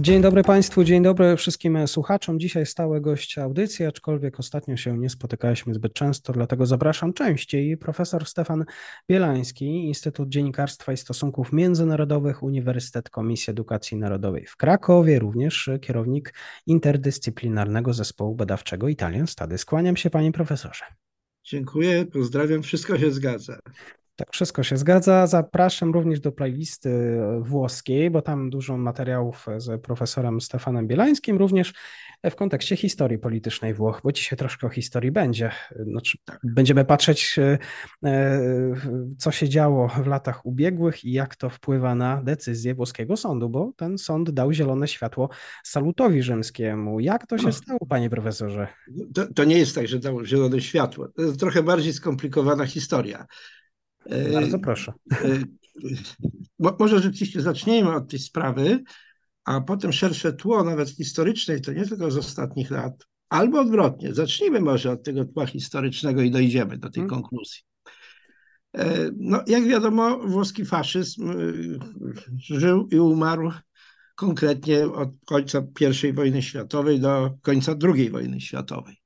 Dzień dobry Państwu, dzień dobry wszystkim słuchaczom. Dzisiaj stały gość audycji, aczkolwiek ostatnio się nie spotykaliśmy zbyt często, dlatego zapraszam częściej. Profesor Stefan Bielański, Instytut Dziennikarstwa i Stosunków Międzynarodowych, Uniwersytet Komisji Edukacji Narodowej w Krakowie, również kierownik interdyscyplinarnego zespołu badawczego Italian Studies. Skłaniam się Panie Profesorze. Dziękuję, pozdrawiam, wszystko się zgadza. Tak, wszystko się zgadza. Zapraszam również do playlisty włoskiej, bo tam dużo materiałów z profesorem Stefanem Bielańskim, również w kontekście historii politycznej Włoch, bo dzisiaj troszkę o historii będzie. Znaczy, tak. Będziemy patrzeć, e, co się działo w latach ubiegłych i jak to wpływa na decyzję włoskiego sądu, bo ten sąd dał zielone światło salutowi rzymskiemu. Jak to się no. stało, panie profesorze? To, to nie jest tak, że dał zielone światło. To jest trochę bardziej skomplikowana historia. Bardzo proszę. E, może rzeczywiście zacznijmy od tej sprawy, a potem szersze tło, nawet historyczne, to nie tylko z ostatnich lat, albo odwrotnie. Zacznijmy może od tego tła historycznego i dojdziemy do tej hmm. konkluzji. E, no, jak wiadomo, włoski faszyzm e, żył i umarł konkretnie od końca I wojny światowej do końca II wojny światowej.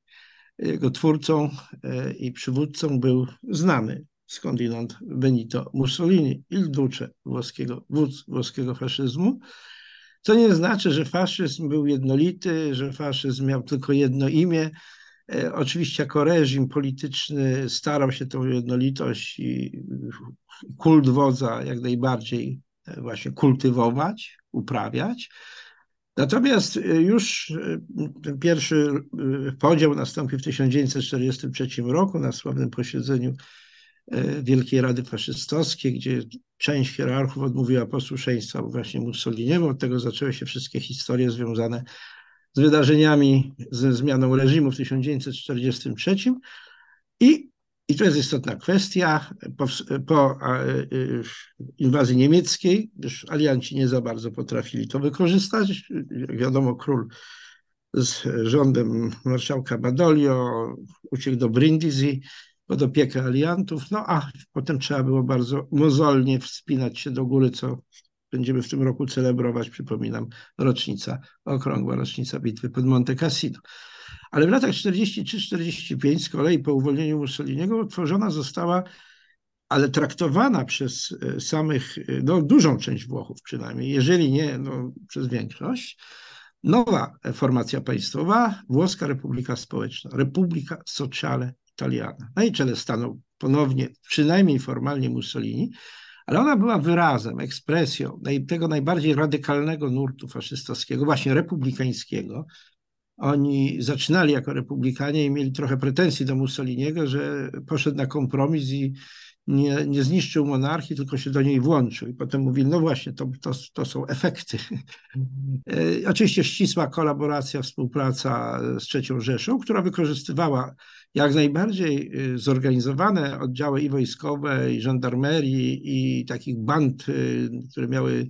Jego twórcą i przywódcą był znany skądinąd Benito Mussolini, il duce włoskiego, wódz włoskiego faszyzmu, co nie znaczy, że faszyzm był jednolity, że faszyzm miał tylko jedno imię. E, oczywiście jako reżim polityczny starał się tą jednolitość i kult wodza jak najbardziej e, właśnie kultywować, uprawiać. Natomiast e, już pierwszy podział nastąpił w 1943 roku na sławnym posiedzeniu Wielkiej Rady Faszystowskiej, gdzie część hierarchów odmówiła posłuszeństwa właśnie Mussoliniemu. Od tego zaczęły się wszystkie historie związane z wydarzeniami, ze zmianą reżimu w 1943. I, i to jest istotna kwestia, po, po e, inwazji niemieckiej, gdyż alianci nie za bardzo potrafili to wykorzystać. Jak wiadomo, król z rządem marszałka Badoglio uciekł do Brindisi, pod opiekę aliantów, no a potem trzeba było bardzo mozolnie wspinać się do góry, co będziemy w tym roku celebrować, przypominam, rocznica, okrągła rocznica bitwy pod Monte Cassino. Ale w latach 43-45 z kolei po uwolnieniu Mussoliniego utworzona została, ale traktowana przez e, samych, e, no dużą część Włochów przynajmniej, jeżeli nie no, przez większość, nowa formacja państwowa, Włoska Republika Społeczna, Republika Sociale Italiana. Na jej czele stanął ponownie, przynajmniej formalnie Mussolini, ale ona była wyrazem, ekspresją tego najbardziej radykalnego nurtu faszystowskiego, właśnie republikańskiego. Oni zaczynali jako republikanie i mieli trochę pretensji do Mussoliniego, że poszedł na kompromis i nie, nie zniszczył monarchii, tylko się do niej włączył. I potem mówili, no właśnie, to, to, to są efekty. E, oczywiście ścisła kolaboracja, współpraca z III Rzeszą, która wykorzystywała jak najbardziej y, zorganizowane oddziały i wojskowe, i żandarmerii, i takich band, y, które miały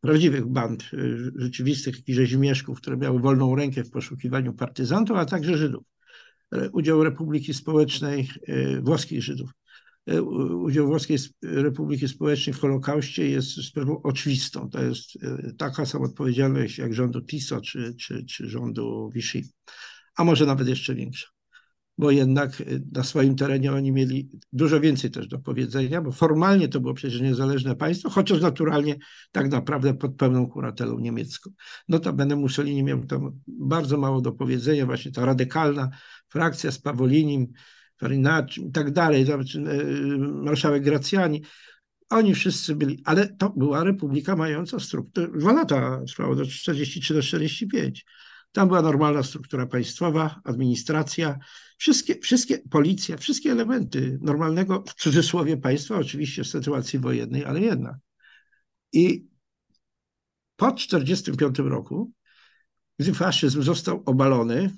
prawdziwych band y, rzeczywistych i rzezimieszków, które miały wolną rękę w poszukiwaniu partyzantów, a także Żydów. E, udział Republiki Społecznej, włoskich Żydów. E, udział Włoskiej Republiki Społecznej w Holokauście jest sprawą oczywistą. To jest taka sama odpowiedzialność jak rządu Tiso czy, czy, czy rządu Vichy, a może nawet jeszcze większa bo jednak y, na swoim terenie oni mieli dużo więcej też do powiedzenia, bo formalnie to było przecież niezależne państwo, chociaż naturalnie tak naprawdę pod pełną kuratelą niemiecką. Notabene Mussolini miał tam bardzo mało do powiedzenia, właśnie ta radykalna frakcja z Pawolinim, Farinacci i tak dalej, y, marszałek Gracjani, oni wszyscy byli, ale to była republika mająca strukturę, dwa lata trwało, do 43 do 45. Tam była normalna struktura państwowa, administracja, wszystkie, wszystkie, policja, wszystkie elementy normalnego, w cudzysłowie, państwa, oczywiście w sytuacji wojennej, ale jednak. I po 1945 roku, gdy faszyzm został obalony, e,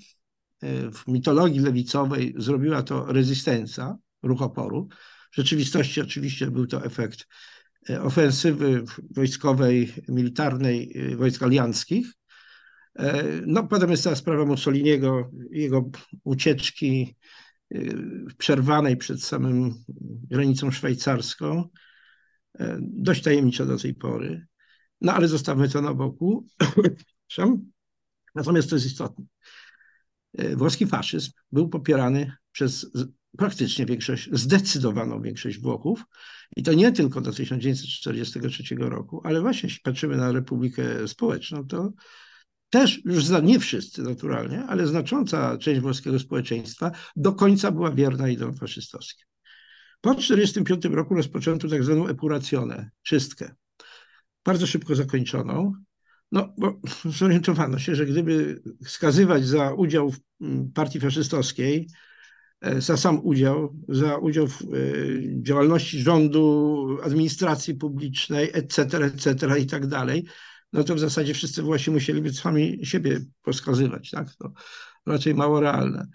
w mitologii lewicowej zrobiła to rezystencja, ruch oporu. W rzeczywistości oczywiście był to efekt ofensywy wojskowej, militarnej wojsk alianckich. No, potem jest ta sprawa Mussoliniego, jego ucieczki przerwanej przed samym granicą szwajcarską, dość tajemniczo do tej pory. No ale zostawmy to na boku. Natomiast to jest istotne. Włoski faszyzm był popierany przez praktycznie większość, zdecydowaną większość Włochów. I to nie tylko do 1943 roku, ale właśnie jeśli patrzymy na Republikę Społeczną, to też już za, nie wszyscy naturalnie, ale znacząca część włoskiego społeczeństwa do końca była wierna ideom faszystowskim. Po 1945 roku rozpoczęto tak zwaną epuracionę, czystkę, bardzo szybko zakończoną, no bo zorientowano się, że gdyby skazywać za udział w mm, partii faszystowskiej, e, za sam udział, za udział w e, działalności rządu, administracji publicznej, etc., etc. i tak dalej, no to w zasadzie wszyscy właśnie musieliby sami siebie poskazywać, tak? To raczej mało realne.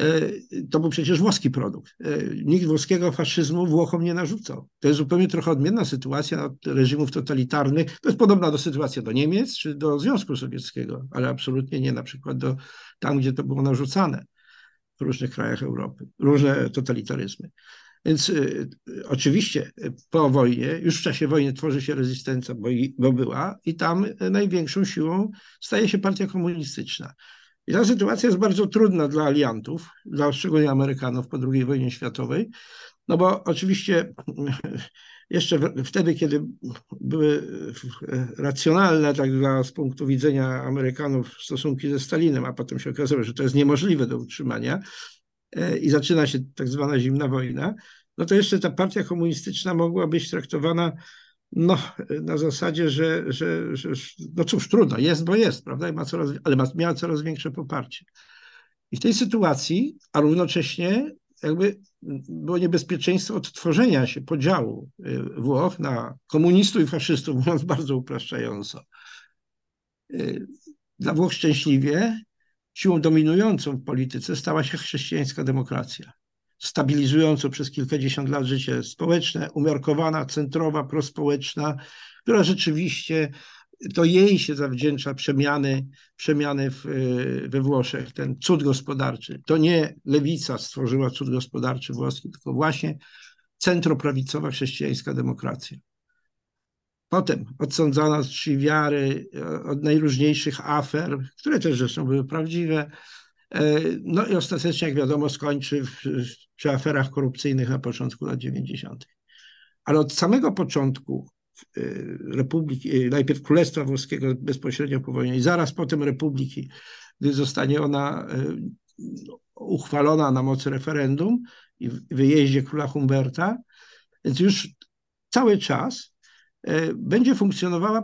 E, to był przecież włoski produkt. Nikt włoskiego faszyzmu Włochom nie narzucał. To jest zupełnie trochę odmienna sytuacja od reżimów totalitarnych. To jest podobna do sytuacji do Niemiec czy do Związku Sowieckiego, ale absolutnie nie na przykład do tam, gdzie to było narzucane w różnych krajach Europy, różne totalitaryzmy. Więc y, oczywiście po wojnie, już w czasie wojny tworzy się rezystencja, bo, bo była, i tam największą siłą staje się partia komunistyczna. I ta sytuacja jest bardzo trudna dla aliantów, dla szczególnie Amerykanów po II wojnie światowej, no bo oczywiście jeszcze wtedy, kiedy były racjonalne tak dla, z punktu widzenia Amerykanów stosunki ze Stalinem, a potem się okazało, że to jest niemożliwe do utrzymania e, i zaczyna się tak zwana zimna wojna, no to jeszcze ta partia komunistyczna mogła być traktowana no, na zasadzie, że, że, że no cóż, trudno, jest, bo jest, prawda, I ma coraz, ale ma, miała coraz większe poparcie. I w tej sytuacji, a równocześnie jakby było niebezpieczeństwo odtworzenia się podziału y, Włoch na komunistów i faszystów, mówiąc bardzo upraszczająco. Y, dla Włoch szczęśliwie siłą dominującą w polityce stała się chrześcijańska demokracja stabilizującą przez kilkadziesiąt lat życie społeczne, umiarkowana, centrowa, prospołeczna, która rzeczywiście to jej się zawdzięcza przemiany, przemiany w, we Włoszech, ten cud gospodarczy. To nie lewica stworzyła cud gospodarczy włoski, tylko właśnie centroprawicowa chrześcijańska demokracja. Potem odsądzana z czci wiary, od najróżniejszych afer, które też zresztą były prawdziwe, E, no i ostatecznie, jak wiadomo, skończy w, przy aferach korupcyjnych na początku lat 90. Ale od samego początku e, Republiki, e, najpierw Królestwa Włoskiego bezpośrednio po wojnie i zaraz potem Republiki, gdy zostanie ona uchwalona na mocy referendum i wyjeździe króla Humberta, więc już cały czas będzie funkcjonowała,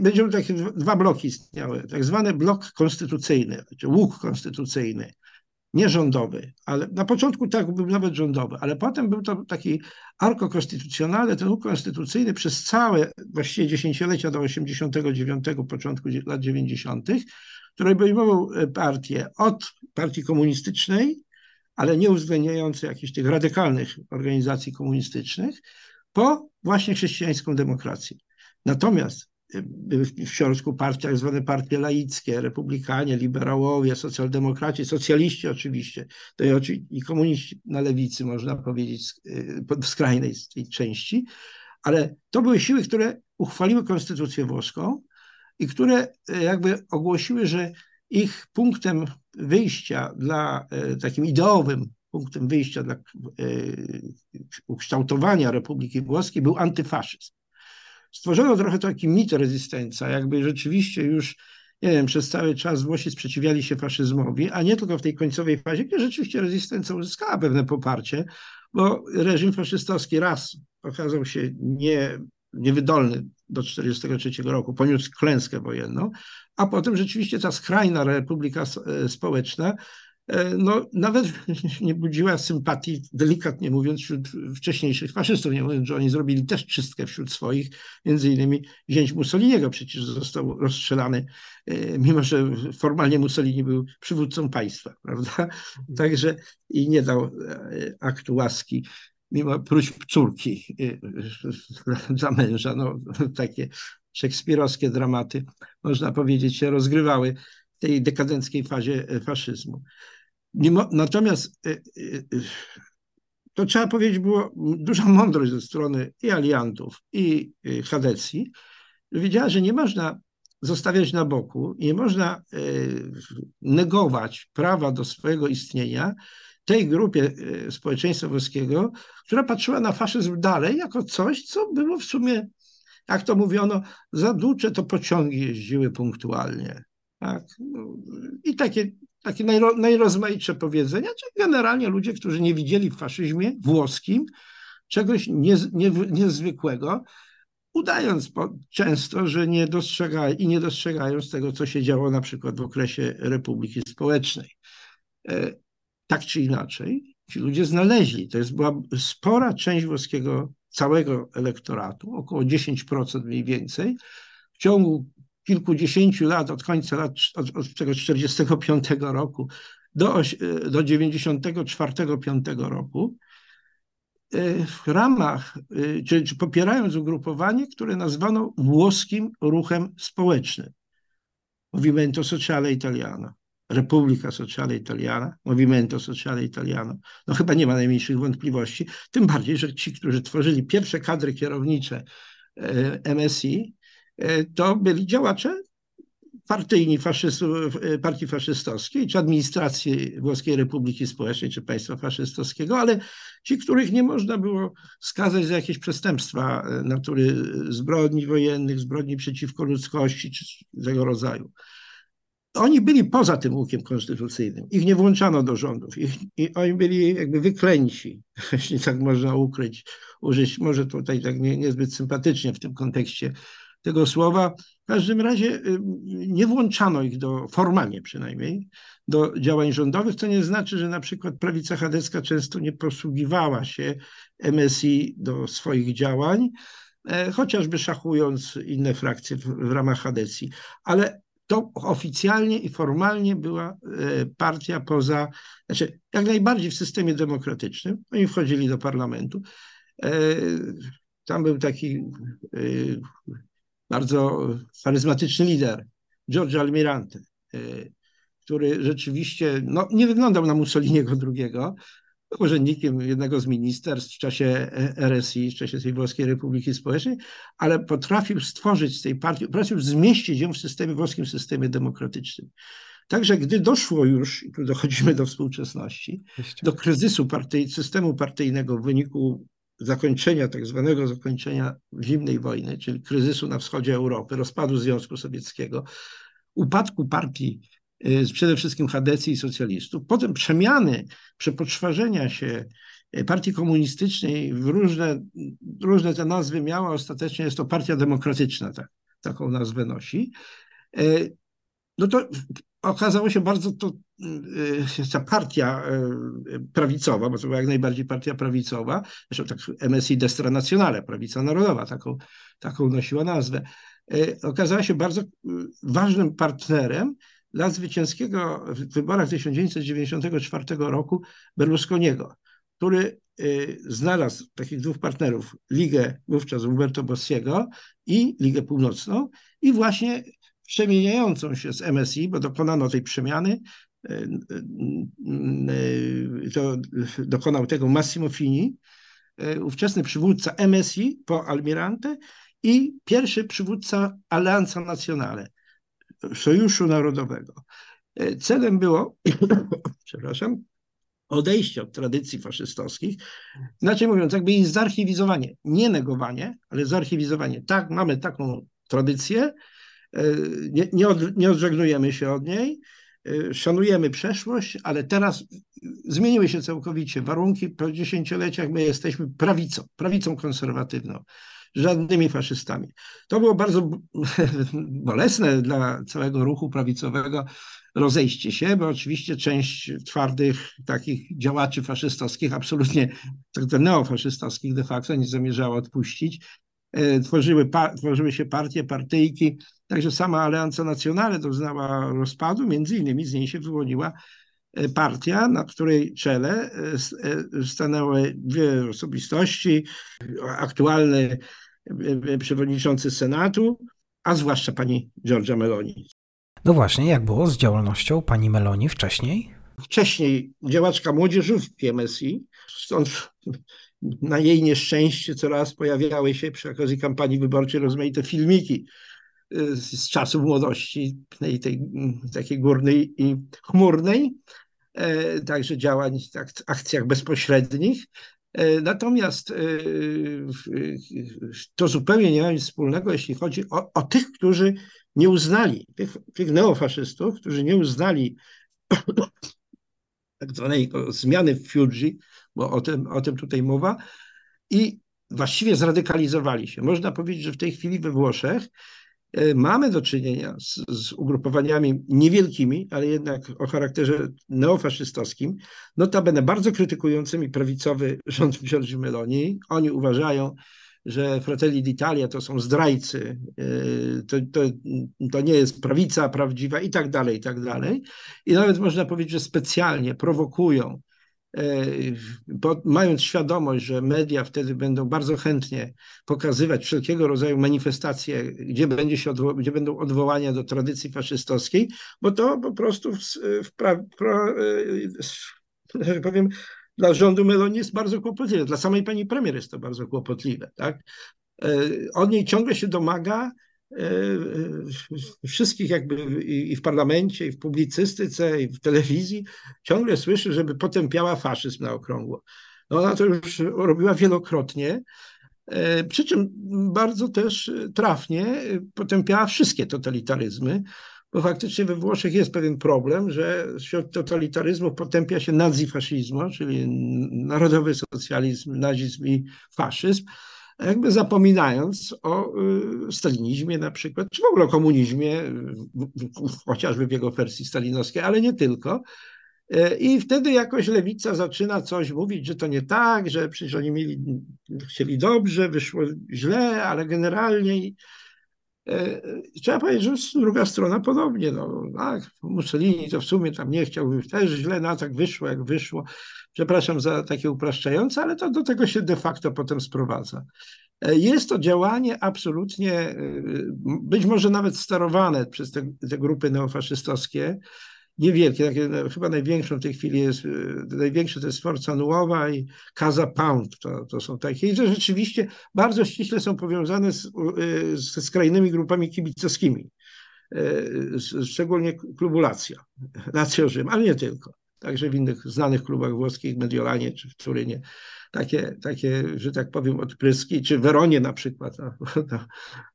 będą takie dwa bloki istniały, tak zwany blok konstytucyjny, czy łuk konstytucyjny, nie rządowy, ale na początku tak był nawet rządowy, ale potem był to taki arko konstytucjonalny, ten łuk konstytucyjny przez całe właściwie dziesięciolecia do 89, początku lat 90., który obejmował e, partię od partii komunistycznej, ale nie uwzględniającej jakichś tych radykalnych organizacji komunistycznych, po właśnie chrześcijańską demokrację. Natomiast w środku partie, tak zwane partie laickie, republikanie, liberałowie, socjaldemokraci, socjaliści oczywiście, to i komuniści na lewicy, można powiedzieć, y, w skrajnej tej części, ale to były siły, które uchwaliły konstytucję włoską i które y, jakby ogłosiły, że ich punktem wyjścia dla takim ideowym punktem wyjścia dla e, ukształtowania Republiki Włoskiej był antyfaszyzm. Stworzono trochę taki mit rezystencja, jakby rzeczywiście już, nie wiem, przez cały czas Włosi sprzeciwiali się faszyzmowi, a nie tylko w tej końcowej fazie, gdzie rzeczywiście rezystencja uzyskała pewne poparcie, bo reżim faszystowski raz okazał się nie, niewydolny do 1943 roku, poniósł klęskę wojenną, a potem rzeczywiście ta skrajna Republika e, Społeczna no, nawet nie budziła sympatii, delikatnie mówiąc, wśród wcześniejszych faszystów, nie mówiąc, że oni zrobili też czystkę wśród swoich, między innymi zięć Mussoliniego przecież został rozstrzelany, e, mimo że formalnie Mussolini był przywódcą państwa, prawda? Także i nie dał e, aktu łaski mimo próśb córki za męża. No, takie szekspirowskie dramaty, można powiedzieć, się rozgrywały w tej dekadenckiej fazie faszyzmu. Natomiast to trzeba powiedzieć, było duża mądrość ze strony i aliantów, i Hadecji. Wiedziała, że nie można zostawiać na boku, nie można negować prawa do swojego istnienia tej grupie społeczeństwa włoskiego, która patrzyła na faszyzm dalej jako coś, co było w sumie, jak to mówiono, za duże to pociągi jeździły punktualnie. Tak? No, I takie takie najro, najrozmaitsze powiedzenia, czyli generalnie ludzie, którzy nie widzieli w faszyzmie włoskim czegoś nie, nie, niezwykłego, udając po, często, że nie dostrzegają i nie dostrzegają z tego, co się działo na przykład w okresie Republiki Społecznej. E, tak czy inaczej, ci ludzie znaleźli, to jest była spora część włoskiego całego elektoratu, około 10% mniej więcej, w ciągu kilkudziesięciu lat, od końca lat od, od tego 45 roku do, do 94-5 roku, e, w ramach, e, czy, czy popierając ugrupowanie, które nazwano włoskim ruchem społecznym. Movimento Sociale Italiano, Repubblica Sociale Italiana, Movimento Sociale Italiano. No chyba nie ma najmniejszych wątpliwości, tym bardziej, że ci, którzy tworzyli pierwsze kadry kierownicze e, MSI, E, to byli działacze partyjni faszystów, e, partii faszystowskiej, czy administracji Włoskiej Republiki Społecznej, czy państwa faszystowskiego, ale ci, których nie można było skazać za jakieś przestępstwa e, natury zbrodni wojennych, zbrodni przeciwko ludzkości, czy tego rodzaju. Oni byli poza tym łukiem konstytucyjnym. Ich nie włączano do rządów. Ich, i oni byli jakby wyklęci, jeśli tak można ukryć, użyć, może tutaj tak nie, niezbyt sympatycznie w tym kontekście tego słowa. W każdym razie y, nie włączano ich do, formalnie przynajmniej, do działań rządowych, co nie znaczy, że na przykład prawica chadecka często nie posługiwała się MSI do swoich działań, e, chociażby szachując inne frakcje w, w ramach Hadecji. Ale to oficjalnie i formalnie była e, partia poza, znaczy jak najbardziej w systemie demokratycznym. Oni wchodzili do parlamentu. E, tam był taki bardzo charyzmatyczny lider, Giorgio Almirante, e, który rzeczywiście no, nie wyglądał na Mussoliniego II, był urzędnikiem jednego z ministerstw w czasie RSI, w czasie tej Włoskiej Republiki Społecznej, ale potrafił stworzyć z tej partii, potrafił zmieścić ją w systemie, włoskim systemie demokratycznym. Także gdy doszło już, i tu dochodzimy do współczesności, do kryzysu partyj, systemu partyjnego w wyniku zakończenia, tak zwanego zakończenia zimnej wojny, czyli kryzysu na wschodzie Europy, rozpadu Związku Sowieckiego, upadku partii, y, przede wszystkim Hadecji i socjalistów, potem przemiany, przepoczwarzenia się y, partii komunistycznej w różne, różne te nazwy miała, ostatecznie jest to partia demokratyczna, tak, taką nazwę nosi. Y, no to okazało się bardzo to, ta partia y, prawicowa, bo to była jak najbardziej partia prawicowa, zresztą tak MSI Destra Nazionale, prawica narodowa, taką, taką nosiła nazwę, y, okazała się bardzo ważnym partnerem dla zwycięskiego w wyborach 1994 roku Berlusconiego, który znalazł takich dwóch partnerów, Ligę wówczas Umberto Bossiego i Ligę Północną i właśnie przemieniającą się z MSI, bo dokonano tej przemiany, to dokonał tego Massimo Fini, ówczesny przywódca MSI po Almirante i pierwszy przywódca Alleanza Nazionale, Sojuszu Narodowego. Celem było, przepraszam, odejście od tradycji faszystowskich, inaczej mówiąc, jakby jej zarchiwizowanie, nie negowanie, ale zarchiwizowanie. Tak, mamy taką tradycję, E, nie, nie, od, nie odżegnujemy się od niej, e, szanujemy przeszłość, ale teraz zmieniły się całkowicie warunki. Po dziesięcioleciach my jesteśmy prawicą, prawicą konserwatywną, żadnymi faszystami. To było bardzo bolesne dla całego ruchu prawicowego rozejście się, bo oczywiście część twardych takich działaczy faszystowskich, absolutnie tak neofaszystowskich de facto nie zamierzała odpuścić. E, tworzyły, tworzyły się partie, partyjki, także sama Alianza Nazjonale doznała rozpadu, między innymi z niej się wyłoniła partia, na której czele stanęły dwie osobistości, aktualny przewodniczący Senatu, a zwłaszcza pani Giorgia Meloni. No właśnie, jak było z działalnością pani Meloni wcześniej? Wcześniej działaczka młodzieżówki MSI, stąd na jej nieszczęście coraz pojawiały się przy okazji kampanii wyborczej rozmaite filmiki z czasów młodości, tej, tej takiej górnej i chmurnej, e, także działań akcjach bezpośrednich. E, natomiast e, to zupełnie nie ma nic wspólnego, jeśli chodzi o, o tych, którzy nie uznali, tych, tych neofaszystów, którzy nie uznali tak zwanej zmiany w Fiuggi, bo o tym, o tym tutaj mowa, i właściwie zradykalizowali się. Można powiedzieć, że w tej chwili we Włoszech mamy do czynienia z, z, ugrupowaniami niewielkimi, ale jednak o charakterze neofaszystowskim, notabene bardzo krytykującymi prawicowy rząd Giorgi Meloni. Oni uważają, że Fratelli d'Italia to są zdrajcy, y, to, to, to nie jest prawica prawdziwa i tak dalej, i tak dalej. I nawet można powiedzieć, że specjalnie prowokują, bo mając świadomość, że media wtedy będą bardzo chętnie pokazywać wszelkiego rodzaju manifestacje, gdzie, będzie się odwo- gdzie będą odwołania do tradycji faszystowskiej, bo to po prostu w, w, pra- pro, y, że powiem, dla rządu Meloni jest bardzo kłopotliwe. Dla samej pani premier jest to bardzo kłopotliwe. Tak? E, od niej ciągle się domaga e, e, wszystkich jakby i w parlamencie, i w publicystyce, i w telewizji, ciągle słyszy, żeby potępiała faszyzm na okrągło. No ona to już robiła wielokrotnie, przy czym bardzo też trafnie potępiała wszystkie totalitaryzmy, bo faktycznie we Włoszech jest pewien problem, że wśród totalitaryzmów potępia się nazifaszyzmu, czyli narodowy socjalizm, nazizm i faszyzm, jakby zapominając o y, stalinizmie na przykład, czy w ogóle o komunizmie, chociażby w jego wersji stalinowskiej, ale nie tylko. E, I wtedy jakoś lewica zaczyna coś mówić, że to nie tak, że przecież oni mieli, chcieli dobrze, wyszło źle, ale generalnie trzeba powiedzieć, że druga strona podobnie. No, tak, Mussolini to w sumie tam nie chciał, też źle, no tak wyszło jak wyszło. Przepraszam za takie upraszczające, ale to do tego się de facto potem sprowadza. E, jest to działanie absolutnie, e, być może nawet sterowane przez te, te grupy neofaszystowskie, niewielkie, takie, no, chyba największą w tej chwili jest, y, największe to jest Forza Nuowa i Casa Pound, to, to są takie, i że rzeczywiście bardzo ściśle są powiązane z, y, ze skrajnymi grupami kibicowskimi, szczególnie klubu Lazio, Lazio Rzym, ale nie tylko, także w innych znanych klubach włoskich, Mediolanie czy w Turynie, takie, takie, że tak powiem, odpryski, czy Weronie na przykład, no, no,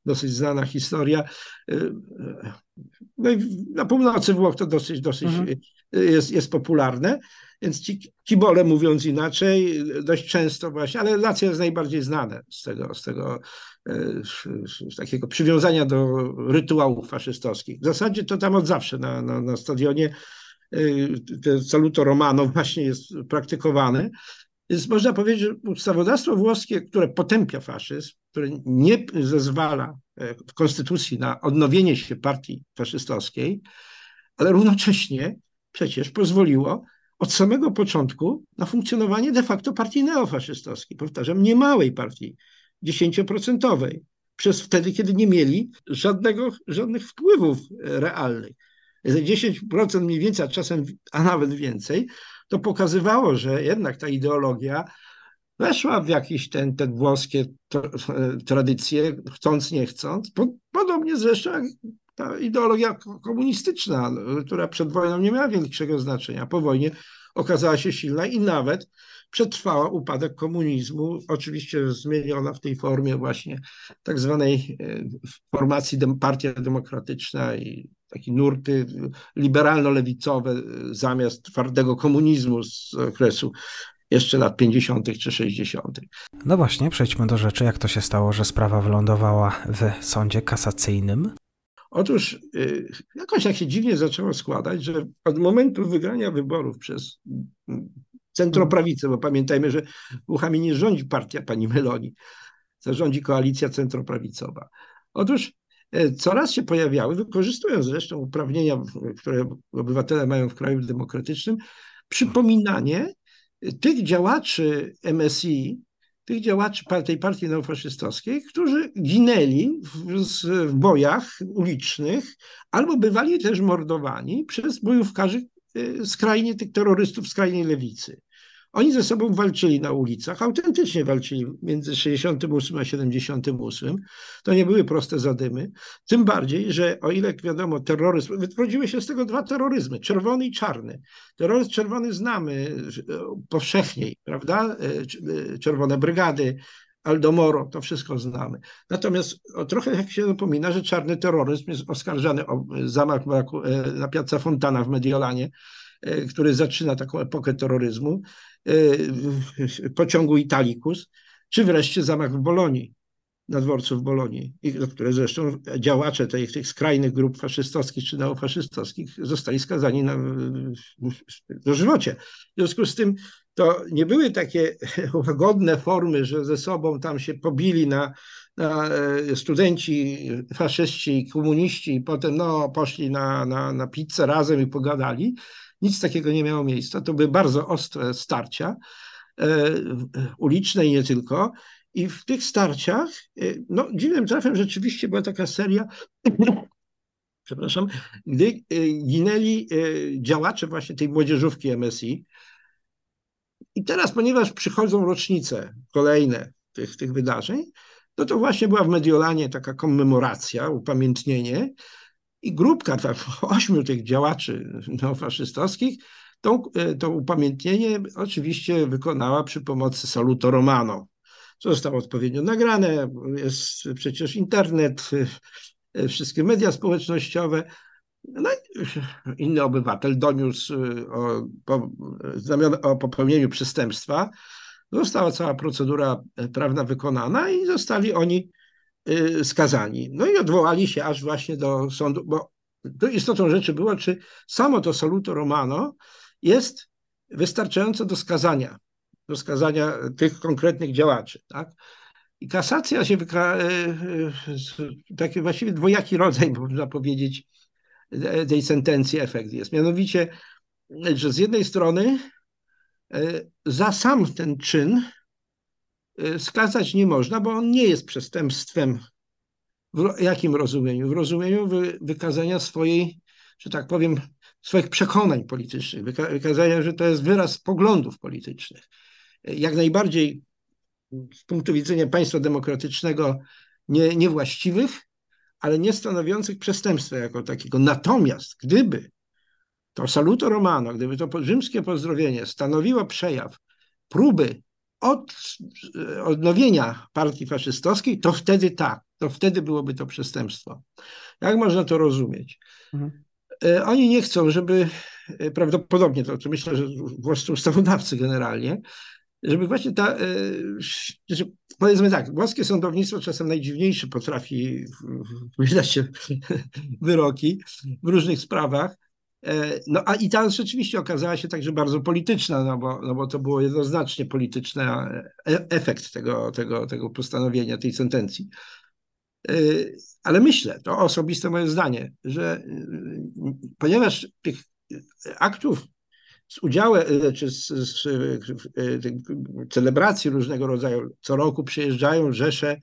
dosyć znana historia. No i na północy Włoch to dosyć, dosyć mhm. jest, jest popularne. Więc ci kibole, mówiąc inaczej, dość często właśnie, ale Lazio jest najbardziej znane z tego, z tego z takiego przywiązania do rytuałów faszystowskich. W zasadzie to tam od zawsze na, na, na stadionie te saluto romano właśnie jest praktykowane. Więc można powiedzieć, że ustawodawstwo włoskie, które potępia faszyzm, które nie zezwala e, w konstytucji na odnowienie się partii faszystowskiej, ale równocześnie przecież pozwoliło od samego początku na funkcjonowanie de facto partii neofaszystowskiej. Powtarzam, nie małej partii, dziesięcioprocentowej, przez wtedy, kiedy nie mieli żadnego, żadnych wpływów realnych. 10% mniej więcej, a czasem, a nawet więcej, to pokazywało, że jednak ta ideologia weszła w jakieś ten, te włoskie tradycje, chcąc, nie chcąc. Podobnie zresztą jak ta ideologia komunistyczna, która przed wojną nie miała większego znaczenia. Po wojnie okazała się silna i nawet przetrwała upadek komunizmu, oczywiście zmieniona w tej formie właśnie tak zwanej e, formacji Partia Demokratyczna i takie nurty liberalno-lewicowe zamiast twardego komunizmu z okresu jeszcze lat 50. czy 60. No właśnie, przejdźmy do rzeczy. Jak to się stało, że sprawa wylądowała w sądzie kasacyjnym? Otóż y, jakoś tak się dziwnie zaczęło składać, że od momentu wygrania wyborów przez centroprawicę, bo pamiętajmy, że Włochami nie rządzi partia pani Meloni, zarządzi koalicja centroprawicowa. Otóż coraz się pojawiały, wykorzystując zresztą uprawnienia, które obywatele mają w kraju demokratycznym, przypominanie tych działaczy MSI, tych działaczy tej partii neofaszystowskiej, którzy ginęli w, w bojach ulicznych albo bywali też mordowani przez bojówkarzy y, skrajnie tych terrorystów skrajnej lewicy. Oni ze sobą walczyli na ulicach, autentycznie walczyli między 68 a 78. To nie były proste zadymy. Tym bardziej, że o ile wiadomo, terroryzm, wyrodziły się z tego dwa terroryzmy, czerwony i czarny. Terroryzm czerwony znamy e, powszechniej, prawda? E, e, czerwone brygady, Aldomoro, to wszystko znamy. Natomiast o, trochę jak się zapomina, że czarny terroryzm jest oskarżany o zamach na Piazza Fontana w Mediolanie, który zaczyna taką epokę terroryzmu. Y, pociągu Italicus, czy wreszcie zamach w Bolonii, na dworcu w Bolonii, które zresztą działacze tych, tych skrajnych grup faszystowskich czy neofaszystowskich zostali skazani na dożywocie. W związku z tym to nie były takie łagodne formy, że ze sobą tam się pobili na, na e, studenci, faszyści, komuniści i potem no, poszli na, na, na pizzę razem i pogadali, nic takiego nie miało miejsca. To były bardzo ostre starcia, e, uliczne i nie tylko. I w tych starciach, e, no dziwnym trafem rzeczywiście była taka seria, przepraszam, gdy e, ginęli działacze właśnie tej młodzieżówki MSI. I teraz, ponieważ przychodzą rocznice kolejne tych, tych wydarzeń, no to właśnie była w Mediolanie taka komemoracja, upamiętnienie, i grupka tam, ośmiu tych działaczy neofaszystowskich to, e, to upamiętnienie oczywiście wykonała przy pomocy Saluto Romano. Zostało odpowiednio nagrane, jest przecież internet, e, wszystkie media społecznościowe. No i inny obywatel doniósł e, o, o popełnieniu przestępstwa. Została cała procedura prawna wykonana i zostali oni skazani. No i odwołali się aż właśnie do sądu, bo tu istotą rzeczy było, czy samo to saluto romano jest wystarczające do skazania, do skazania tych konkretnych działaczy. Tak? I kasacja się wyka... Y, y, taki właściwie dwojaki rodzaj, można powiedzieć, tej sentencji efekt jest. Mianowicie, że z jednej strony za sam ten czyn Y, skazać nie można, bo on nie jest przestępstwem. W jakim rozumieniu? W rozumieniu wy, wykazania swojej, że tak powiem, swoich przekonań politycznych, wyka, wykazania, że to jest wyraz poglądów politycznych. Jak najbardziej z punktu widzenia państwa demokratycznego nie, niewłaściwych, ale nie stanowiących przestępstwa jako takiego. Natomiast gdyby to saluto romano, gdyby to rzymskie pozdrowienie stanowiło przejaw próby od odnowienia partii faszystowskiej, to wtedy tak, to wtedy byłoby to przestępstwo. Jak można to rozumieć? Mhm. E, oni nie chcą, żeby e, prawdopodobnie, to, to myślę, że włoscy ustawodawcy generalnie, żeby właśnie ta, e, że powiedzmy tak, włoskie sądownictwo czasem najdziwniejsze potrafi wydać się wyroki w różnych sprawach, E, no a i ta rzeczywiście okazała się także bardzo polityczna, no bo, no bo to było jednoznacznie polityczny e, efekt tego, tego, tego postanowienia, tej sentencji. E, ale myślę, to osobiste moje zdanie, że ponieważ tych aktów z udziałem, czy z, z, z celebracji różnego rodzaju co roku przyjeżdżają rzesze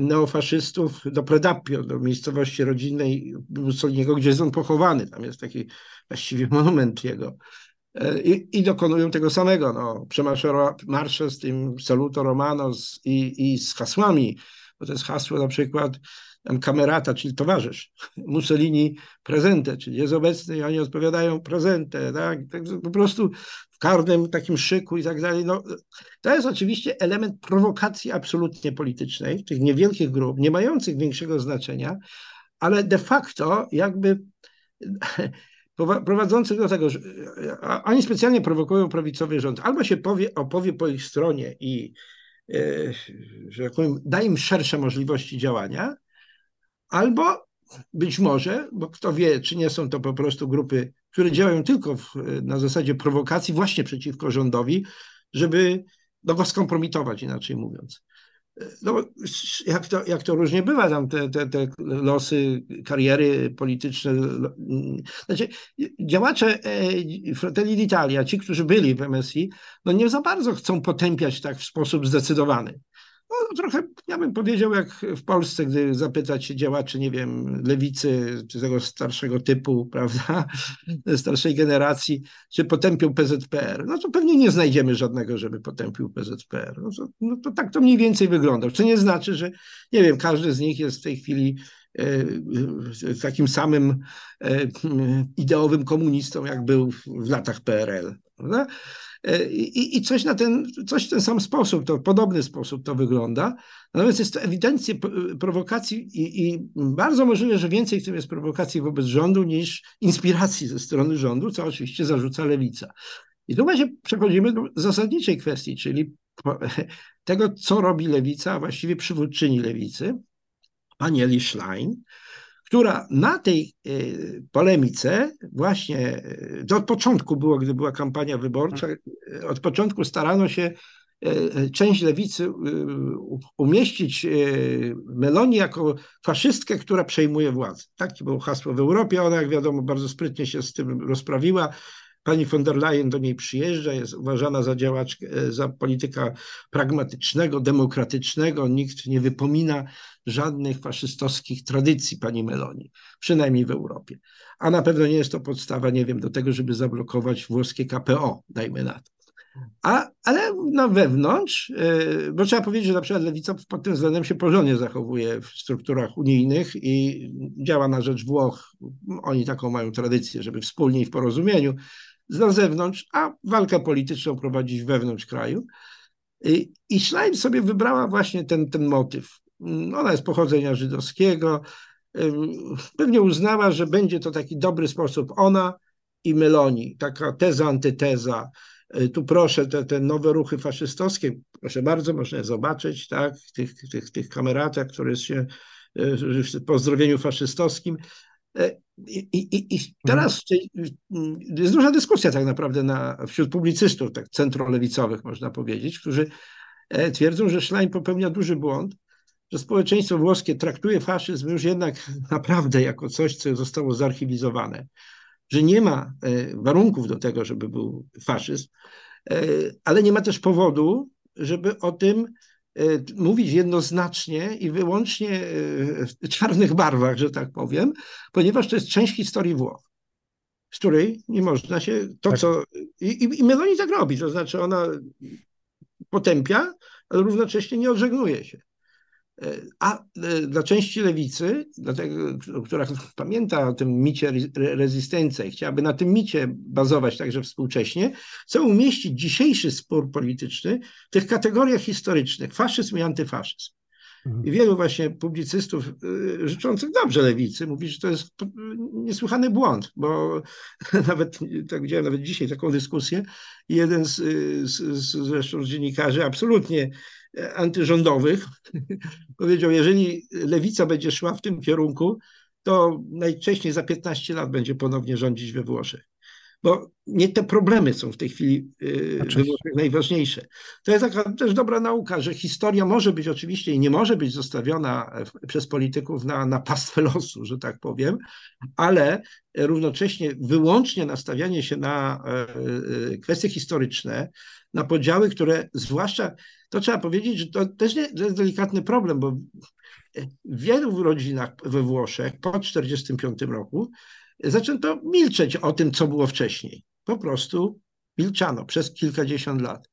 neofaszystów do Predapio, do miejscowości rodzinnej Mussoliniego, gdzie jest on pochowany. Tam jest taki właściwie monument jego. E, I, i dokonują tego samego. No, marsze z tym Saluto Romano z, i, i z hasłami, bo to jest hasło na przykład kamerata, czyli towarzysz. Mussolini prezentę, czyli jest obecny i oni odpowiadają prezentę, tak? tak po prostu w karnym takim szyku i tak dalej. No, to jest oczywiście element prowokacji absolutnie politycznej tych niewielkich grup, nie mających większego znaczenia, ale de facto jakby prowadzących do tego, że oni specjalnie prowokują prawicowy rząd. Albo się powie, opowie po ich stronie i e, że tak powiem, da im szersze możliwości działania, albo być może, bo kto wie, czy nie są to po prostu grupy, które działają tylko w, na zasadzie prowokacji właśnie przeciwko rządowi, żeby no, go skompromitować, inaczej mówiąc. no, jak, to, jak to różnie bywa, tam te, te, te losy, kariery polityczne. Znaczy, działacze e, Fratelli d'Italia, ci, którzy byli w MSI, no nie za bardzo chcą potępiać tak w sposób zdecydowany. No, trochę, ja bym powiedział, jak w Polsce, gdy zapytać się działaczy, nie wiem, lewicy, czy tego starszego typu, prawda, starszej generacji, czy potępią PZPR, no to pewnie nie znajdziemy żadnego, żeby potępił PZPR. No to, no to tak to mniej więcej wygląda. Co nie znaczy, że, nie wiem, każdy z nich jest w tej chwili takim samym e, ideowym komunistą, jak był w latach PRL. Prawda? E, I, I, coś na ten, coś w ten sam sposób, to w podobny sposób to wygląda. Natomiast jest to ewidentnie prowokacji i, i, bardzo możliwe, że więcej w tym jest prowokacji wobec rządu niż inspiracji ze strony rządu, co oczywiście zarzuca lewica. I tu właśnie przechodzimy do zasadniczej kwestii, czyli tego, co robi lewica, a właściwie przywódczyni lewicy, pani Eli Schlein, która na tej e, polemice właśnie e, od początku było, gdy była kampania wyborcza, e, od początku starano się część lewicy umieścić Meloni jako faszystkę, która przejmuje władzę. Takie było hasło w Europie. Ona, jak wiadomo, bardzo sprytnie się z tym rozprawiła. Pani von der Leyen do niej przyjeżdża, jest uważana za działaczkę, za polityka pragmatycznego, demokratycznego. Nikt nie wypomina żadnych faszystowskich tradycji pani Meloni, przynajmniej w Europie. A na pewno nie jest to podstawa, nie wiem, do tego, żeby zablokować włoskie KPO, dajmy na to. A, ale na wewnątrz, yy, bo trzeba powiedzieć, że na przykład lewica pod tym względem się porządnie zachowuje w strukturach unijnych i działa na rzecz Włoch. Oni taką mają tradycję, żeby wspólnie i w porozumieniu na zewnątrz, a walkę polityczną prowadzić wewnątrz kraju. I, i sobie wybrała właśnie ten, ten motyw. Ona jest pochodzenia żydowskiego. Pewnie uznała, że będzie to taki dobry sposób. Ona i Meloni, taka teza, antyteza. Y, tu proszę, te, te nowe ruchy faszystowskie, proszę bardzo, można je zobaczyć, tak, tych, tych, tych kameratach, które się y, w pozdrowieniu faszystowskim. I, i, I, teraz jest duża dyskusja tak naprawdę na, wśród publicystów, tak centrolewicowych można powiedzieć, którzy e, twierdzą, że Schlein popełnia duży błąd, że społeczeństwo włoskie traktuje faszyzm już jednak naprawdę jako coś, co zostało zarchiwizowane, że nie ma e, warunków do tego, żeby był faszyzm, e, ale nie ma też powodu, żeby o tym mówić jednoznacznie i wyłącznie w czarnych barwach, że tak powiem, ponieważ to jest część historii Włoch, z której nie można się to, tak. co. I, i, I Meloni tak robi, to znaczy ona potępia, ale równocześnie nie odżegnuje się. A e, dla części lewicy, dlatego, która pamięta o tym micie rezystencji, chciałaby na tym micie bazować także współcześnie, chce umieścić dzisiejszy spór polityczny w tych kategoriach historycznych, faszyzm i antyfaszyzm. Mhm. I wielu właśnie publicystów e, życzących dobrze lewicy mówi, że to jest niesłychany błąd, bo nawet, tak widziałem nawet dzisiaj taką dyskusję, jeden z, z, z zresztą z dziennikarzy absolutnie antyrządowych, powiedział, jeżeli lewica będzie szła w tym kierunku, to najwcześniej za 15 lat będzie ponownie rządzić we Włoszech. Bo nie te problemy są w tej chwili y, we Włoszech najważniejsze. To jest taka też dobra nauka, że historia może być oczywiście i nie może być zostawiona przez polityków na, na pastwę losu, że tak powiem, ale równocześnie wyłącznie nastawianie się na e, e, kwestie historyczne, na podziały, które zwłaszcza to trzeba powiedzieć, że to też nie, to jest delikatny problem, bo w wielu rodzinach we Włoszech po 1945 roku zaczęto milczeć o tym, co było wcześniej. Po prostu milczano przez kilkadziesiąt lat.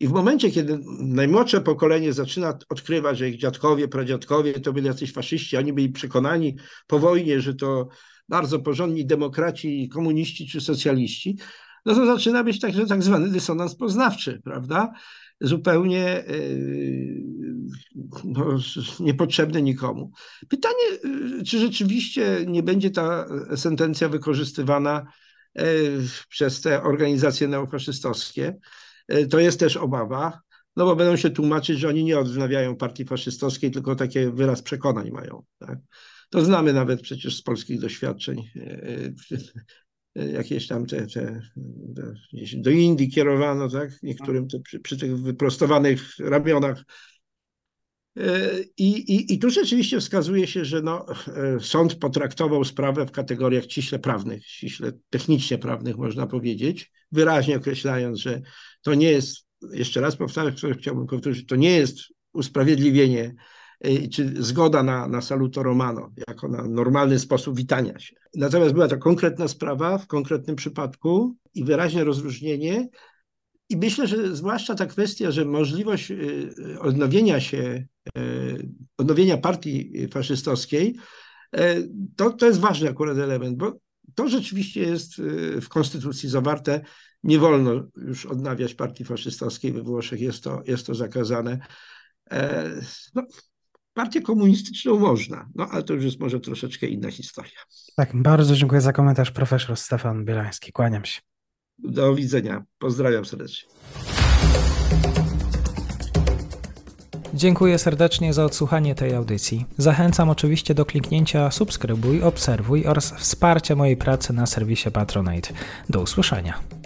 I w momencie, kiedy najmłodsze pokolenie zaczyna odkrywać, że ich dziadkowie, pradziadkowie to byli jacyś faszyści, oni byli przekonani po wojnie, że to bardzo porządni demokraci, komuniści czy socjaliści, no to zaczyna być także tak zwany dysonans poznawczy, prawda? zupełnie y, no, niepotrzebne nikomu. Pytanie, y, czy rzeczywiście nie będzie ta sentencja wykorzystywana y, przez te organizacje neofaszystowskie. To jest też obawa, no bo będą się tłumaczyć, że oni nie odnawiają partii faszystowskiej, tylko takie wyraz przekonań mają. Tak? To znamy nawet przecież z polskich doświadczeń jakieś tam te, te, do Indii kierowano, tak? Niektórym przy, przy tych wyprostowanych ramionach I, i, I tu rzeczywiście wskazuje się, że no, sąd potraktował sprawę w kategoriach ściśle prawnych, ściśle technicznie prawnych, można powiedzieć, wyraźnie określając, że to nie jest, jeszcze raz powtarzam, chciałbym powtórzyć, to nie jest usprawiedliwienie czy zgoda na, na saluto romano, jako na normalny sposób witania się. Natomiast była to konkretna sprawa w konkretnym przypadku i wyraźne rozróżnienie. I myślę, że zwłaszcza ta kwestia, że możliwość y, odnowienia się, y, odnowienia partii faszystowskiej, to, to jest ważny akurat element, bo to rzeczywiście jest w konstytucji zawarte. Nie wolno już odnawiać partii faszystowskiej we Włoszech, jest to, jest to zakazane. E, no, partię komunistyczną można, no ale to już jest może troszeczkę inna historia. Tak, bardzo dziękuję za komentarz profesor Stefan Bielański. Kłaniam się. Do widzenia. Pozdrawiam serdecznie. Dziękuję serdecznie za odsłuchanie tej audycji. Zachęcam oczywiście do kliknięcia subskrybuj, obserwuj oraz wsparcia mojej pracy na serwisie Patronite. Do usłyszenia.